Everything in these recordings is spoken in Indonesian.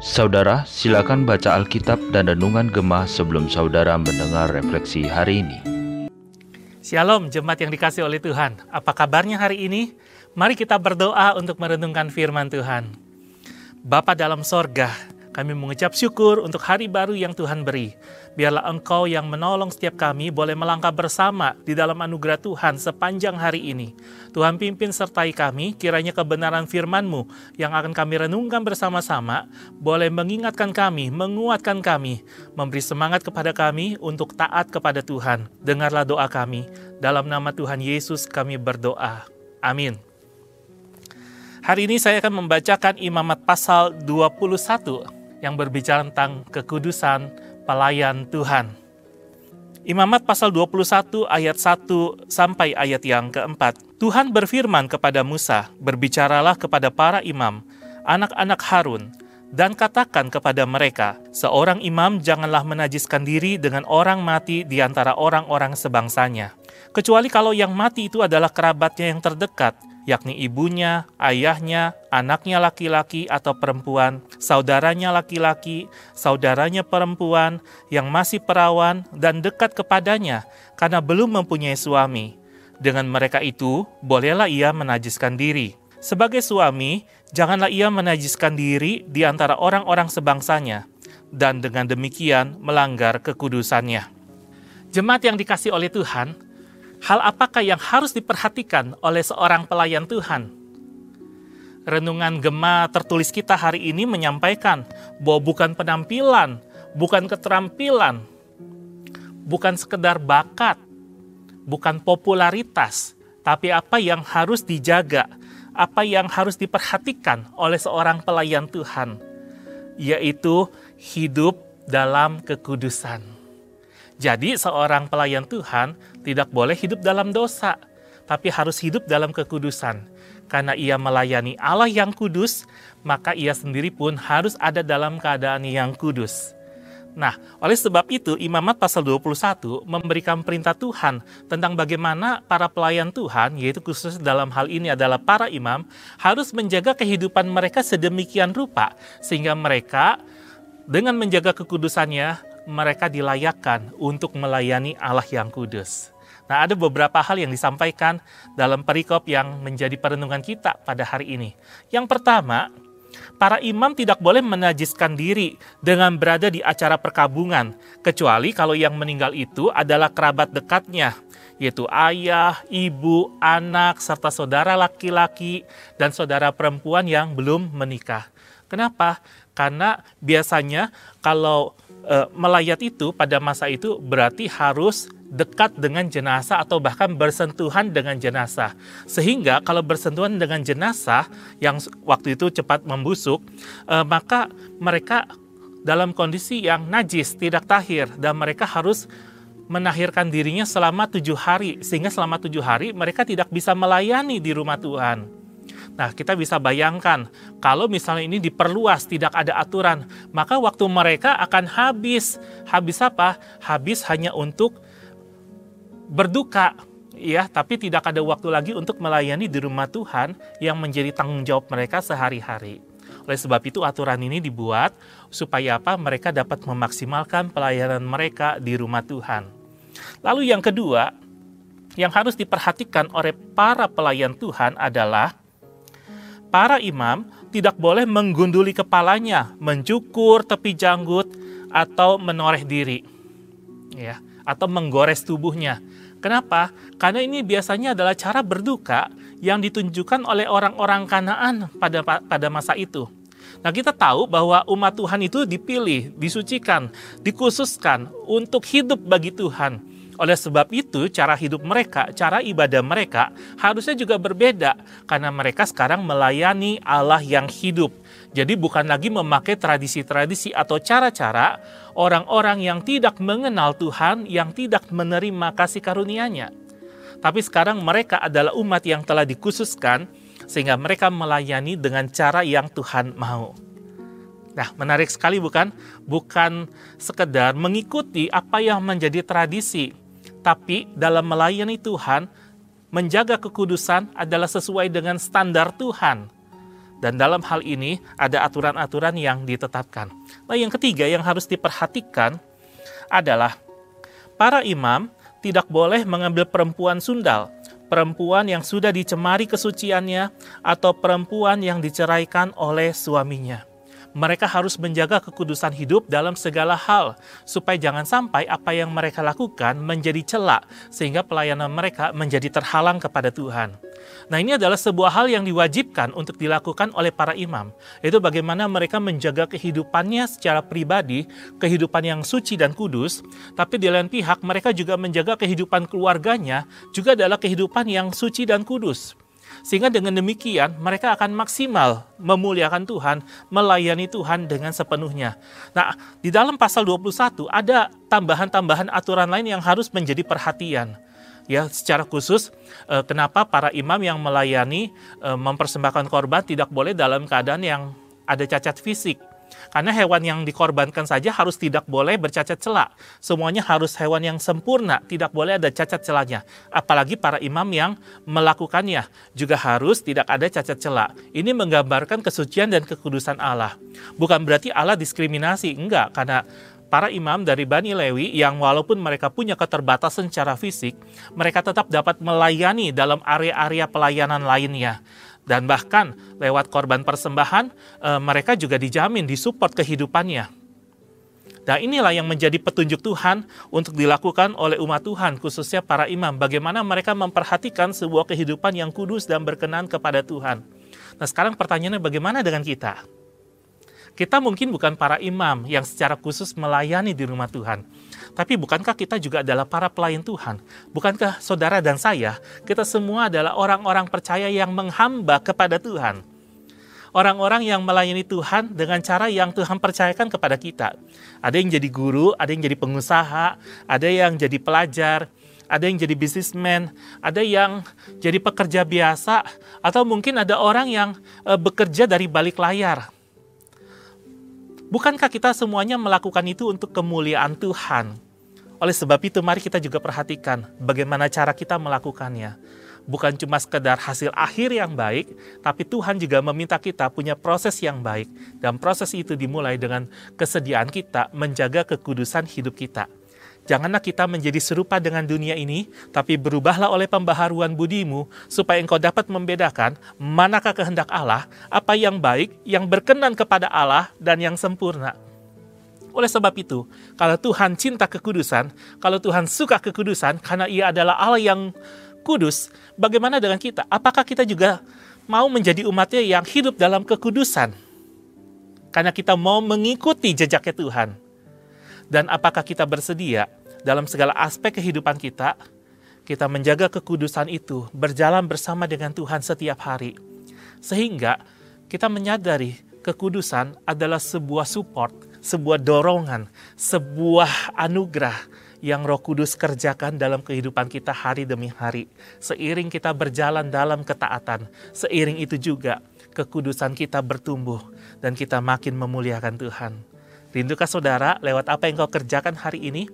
Saudara, silakan baca Alkitab dan Renungan Gemah sebelum saudara mendengar refleksi hari ini. Shalom, jemaat yang dikasih oleh Tuhan. Apa kabarnya hari ini? Mari kita berdoa untuk merenungkan firman Tuhan. Bapa dalam sorga, kami mengucap syukur untuk hari baru yang Tuhan beri. Biarlah Engkau yang menolong setiap kami boleh melangkah bersama di dalam anugerah Tuhan sepanjang hari ini. Tuhan pimpin sertai kami, kiranya kebenaran firman-Mu yang akan kami renungkan bersama-sama boleh mengingatkan kami, menguatkan kami, memberi semangat kepada kami untuk taat kepada Tuhan. Dengarlah doa kami. Dalam nama Tuhan Yesus kami berdoa. Amin. Hari ini saya akan membacakan Imamat pasal 21 yang berbicara tentang kekudusan pelayan Tuhan. Imamat pasal 21 ayat 1 sampai ayat yang keempat. Tuhan berfirman kepada Musa, berbicaralah kepada para imam, anak-anak Harun, dan katakan kepada mereka, seorang imam janganlah menajiskan diri dengan orang mati di antara orang-orang sebangsanya. Kecuali kalau yang mati itu adalah kerabatnya yang terdekat, yakni ibunya, ayahnya, anaknya laki-laki atau perempuan, saudaranya laki-laki, saudaranya perempuan yang masih perawan dan dekat kepadanya karena belum mempunyai suami. Dengan mereka itu, bolehlah ia menajiskan diri. Sebagai suami, janganlah ia menajiskan diri di antara orang-orang sebangsanya, dan dengan demikian melanggar kekudusannya. Jemaat yang dikasih oleh Tuhan, Hal apakah yang harus diperhatikan oleh seorang pelayan Tuhan? Renungan Gema tertulis kita hari ini menyampaikan bahwa bukan penampilan, bukan keterampilan, bukan sekedar bakat, bukan popularitas, tapi apa yang harus dijaga, apa yang harus diperhatikan oleh seorang pelayan Tuhan, yaitu hidup dalam kekudusan. Jadi seorang pelayan Tuhan tidak boleh hidup dalam dosa, tapi harus hidup dalam kekudusan. Karena ia melayani Allah yang kudus, maka ia sendiri pun harus ada dalam keadaan yang kudus. Nah, oleh sebab itu Imamat pasal 21 memberikan perintah Tuhan tentang bagaimana para pelayan Tuhan, yaitu khusus dalam hal ini adalah para imam, harus menjaga kehidupan mereka sedemikian rupa sehingga mereka dengan menjaga kekudusannya mereka dilayakkan untuk melayani Allah yang kudus. Nah, ada beberapa hal yang disampaikan dalam perikop yang menjadi perenungan kita pada hari ini. Yang pertama, para imam tidak boleh menajiskan diri dengan berada di acara perkabungan, kecuali kalau yang meninggal itu adalah kerabat dekatnya, yaitu ayah, ibu, anak, serta saudara laki-laki dan saudara perempuan yang belum menikah. Kenapa? Karena biasanya kalau e, melayat itu pada masa itu berarti harus dekat dengan jenazah atau bahkan bersentuhan dengan jenazah. Sehingga kalau bersentuhan dengan jenazah yang waktu itu cepat membusuk, e, maka mereka dalam kondisi yang najis, tidak tahir, dan mereka harus menahirkan dirinya selama tujuh hari, sehingga selama tujuh hari mereka tidak bisa melayani di rumah Tuhan. Nah, kita bisa bayangkan kalau misalnya ini diperluas, tidak ada aturan, maka waktu mereka akan habis. Habis apa? Habis hanya untuk berduka, ya, tapi tidak ada waktu lagi untuk melayani di rumah Tuhan yang menjadi tanggung jawab mereka sehari-hari. Oleh sebab itu aturan ini dibuat supaya apa? Mereka dapat memaksimalkan pelayanan mereka di rumah Tuhan. Lalu yang kedua, yang harus diperhatikan oleh para pelayan Tuhan adalah para imam tidak boleh menggunduli kepalanya, mencukur tepi janggut, atau menoreh diri, ya, atau menggores tubuhnya. Kenapa? Karena ini biasanya adalah cara berduka yang ditunjukkan oleh orang-orang Kanaan pada pada masa itu. Nah, kita tahu bahwa umat Tuhan itu dipilih, disucikan, dikhususkan untuk hidup bagi Tuhan oleh sebab itu, cara hidup mereka, cara ibadah mereka harusnya juga berbeda karena mereka sekarang melayani Allah yang hidup. Jadi bukan lagi memakai tradisi-tradisi atau cara-cara orang-orang yang tidak mengenal Tuhan, yang tidak menerima kasih karunia-Nya. Tapi sekarang mereka adalah umat yang telah dikhususkan sehingga mereka melayani dengan cara yang Tuhan mau. Nah, menarik sekali bukan? Bukan sekedar mengikuti apa yang menjadi tradisi, tapi dalam melayani Tuhan, menjaga kekudusan adalah sesuai dengan standar Tuhan. Dan dalam hal ini ada aturan-aturan yang ditetapkan. Nah, yang ketiga yang harus diperhatikan adalah para imam tidak boleh mengambil perempuan sundal, perempuan yang sudah dicemari kesuciannya, atau perempuan yang diceraikan oleh suaminya mereka harus menjaga kekudusan hidup dalam segala hal, supaya jangan sampai apa yang mereka lakukan menjadi celak, sehingga pelayanan mereka menjadi terhalang kepada Tuhan. Nah, ini adalah sebuah hal yang diwajibkan untuk dilakukan oleh para imam, yaitu bagaimana mereka menjaga kehidupannya secara pribadi, kehidupan yang suci dan kudus, tapi di lain pihak mereka juga menjaga kehidupan keluarganya, juga adalah kehidupan yang suci dan kudus. Sehingga dengan demikian mereka akan maksimal memuliakan Tuhan, melayani Tuhan dengan sepenuhnya. Nah, di dalam pasal 21 ada tambahan-tambahan aturan lain yang harus menjadi perhatian. Ya, secara khusus eh, kenapa para imam yang melayani eh, mempersembahkan korban tidak boleh dalam keadaan yang ada cacat fisik karena hewan yang dikorbankan saja harus tidak boleh bercacat celak. Semuanya harus hewan yang sempurna, tidak boleh ada cacat celaknya. Apalagi para imam yang melakukannya juga harus tidak ada cacat celak. Ini menggambarkan kesucian dan kekudusan Allah. Bukan berarti Allah diskriminasi, enggak, karena para imam dari Bani Lewi yang walaupun mereka punya keterbatasan secara fisik, mereka tetap dapat melayani dalam area-area pelayanan lainnya dan bahkan lewat korban persembahan e, mereka juga dijamin disupport kehidupannya. Nah inilah yang menjadi petunjuk Tuhan untuk dilakukan oleh umat Tuhan, khususnya para imam. Bagaimana mereka memperhatikan sebuah kehidupan yang kudus dan berkenan kepada Tuhan. Nah sekarang pertanyaannya bagaimana dengan kita? Kita mungkin bukan para imam yang secara khusus melayani di rumah Tuhan. Tapi bukankah kita juga adalah para pelayan Tuhan? Bukankah saudara dan saya, kita semua adalah orang-orang percaya yang menghamba kepada Tuhan? Orang-orang yang melayani Tuhan dengan cara yang Tuhan percayakan kepada kita. Ada yang jadi guru, ada yang jadi pengusaha, ada yang jadi pelajar, ada yang jadi bisnismen, ada yang jadi pekerja biasa, atau mungkin ada orang yang e, bekerja dari balik layar. Bukankah kita semuanya melakukan itu untuk kemuliaan Tuhan? Oleh sebab itu mari kita juga perhatikan bagaimana cara kita melakukannya. Bukan cuma sekedar hasil akhir yang baik, tapi Tuhan juga meminta kita punya proses yang baik. Dan proses itu dimulai dengan kesediaan kita menjaga kekudusan hidup kita. Janganlah kita menjadi serupa dengan dunia ini, tapi berubahlah oleh pembaharuan budimu, supaya engkau dapat membedakan manakah kehendak Allah, apa yang baik, yang berkenan kepada Allah, dan yang sempurna. Oleh sebab itu, kalau Tuhan cinta kekudusan, kalau Tuhan suka kekudusan karena ia adalah Allah yang kudus, bagaimana dengan kita? Apakah kita juga mau menjadi umatnya yang hidup dalam kekudusan? Karena kita mau mengikuti jejaknya Tuhan. Dan apakah kita bersedia dalam segala aspek kehidupan kita, kita menjaga kekudusan itu, berjalan bersama dengan Tuhan setiap hari. Sehingga kita menyadari kekudusan adalah sebuah support sebuah dorongan, sebuah anugerah yang Roh Kudus kerjakan dalam kehidupan kita hari demi hari. Seiring kita berjalan dalam ketaatan, seiring itu juga kekudusan kita bertumbuh dan kita makin memuliakan Tuhan. Rindukah saudara lewat apa yang kau kerjakan hari ini?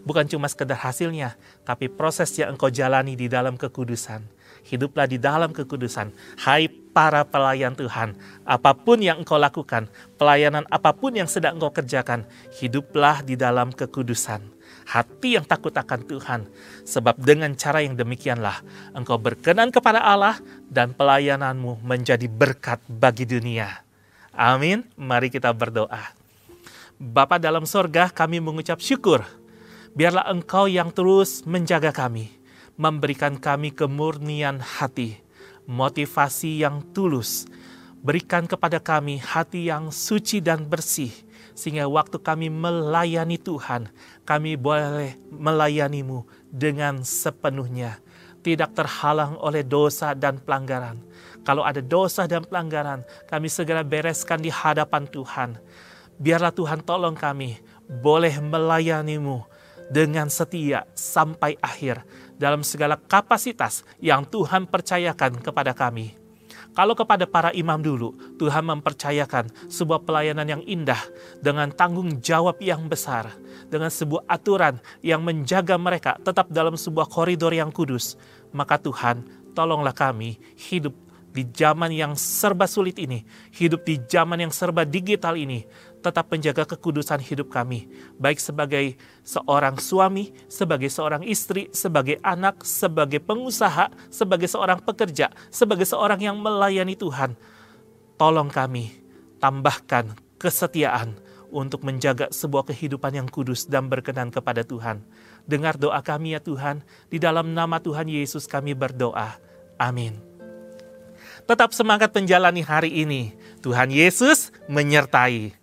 Bukan cuma sekedar hasilnya, tapi proses yang engkau jalani di dalam kekudusan. Hiduplah di dalam kekudusan. Hai para pelayan Tuhan, apa pun yang engkau lakukan, pelayanan apa pun yang sedang engkau kerjakan, hiduplah di dalam kekudusan. Hati yang takut akan Tuhan, sebab dengan cara yang demikianlah engkau berkenan kepada Allah dan pelayananmu menjadi berkat bagi dunia. Amin. Mari kita berdoa. Bapa dalam sorga, kami mengucap syukur. Biarlah engkau yang terus menjaga kami, memberikan kami kemurnian hati, motivasi yang tulus. Berikan kepada kami hati yang suci dan bersih, sehingga waktu kami melayani Tuhan, kami boleh melayanimu dengan sepenuhnya, tidak terhalang oleh dosa dan pelanggaran. Kalau ada dosa dan pelanggaran, kami segera bereskan di hadapan Tuhan. Biarlah Tuhan tolong kami boleh melayanimu dengan setia sampai akhir dalam segala kapasitas yang Tuhan percayakan kepada kami. Kalau kepada para imam dulu, Tuhan mempercayakan sebuah pelayanan yang indah dengan tanggung jawab yang besar, dengan sebuah aturan yang menjaga mereka tetap dalam sebuah koridor yang kudus. Maka Tuhan, tolonglah kami hidup di zaman yang serba sulit ini, hidup di zaman yang serba digital ini, tetap menjaga kekudusan hidup kami, baik sebagai seorang suami, sebagai seorang istri, sebagai anak, sebagai pengusaha, sebagai seorang pekerja, sebagai seorang yang melayani Tuhan. Tolong kami, tambahkan kesetiaan untuk menjaga sebuah kehidupan yang kudus dan berkenan kepada Tuhan. Dengar doa kami ya Tuhan, di dalam nama Tuhan Yesus kami berdoa. Amin. Tetap semangat menjalani hari ini. Tuhan Yesus menyertai.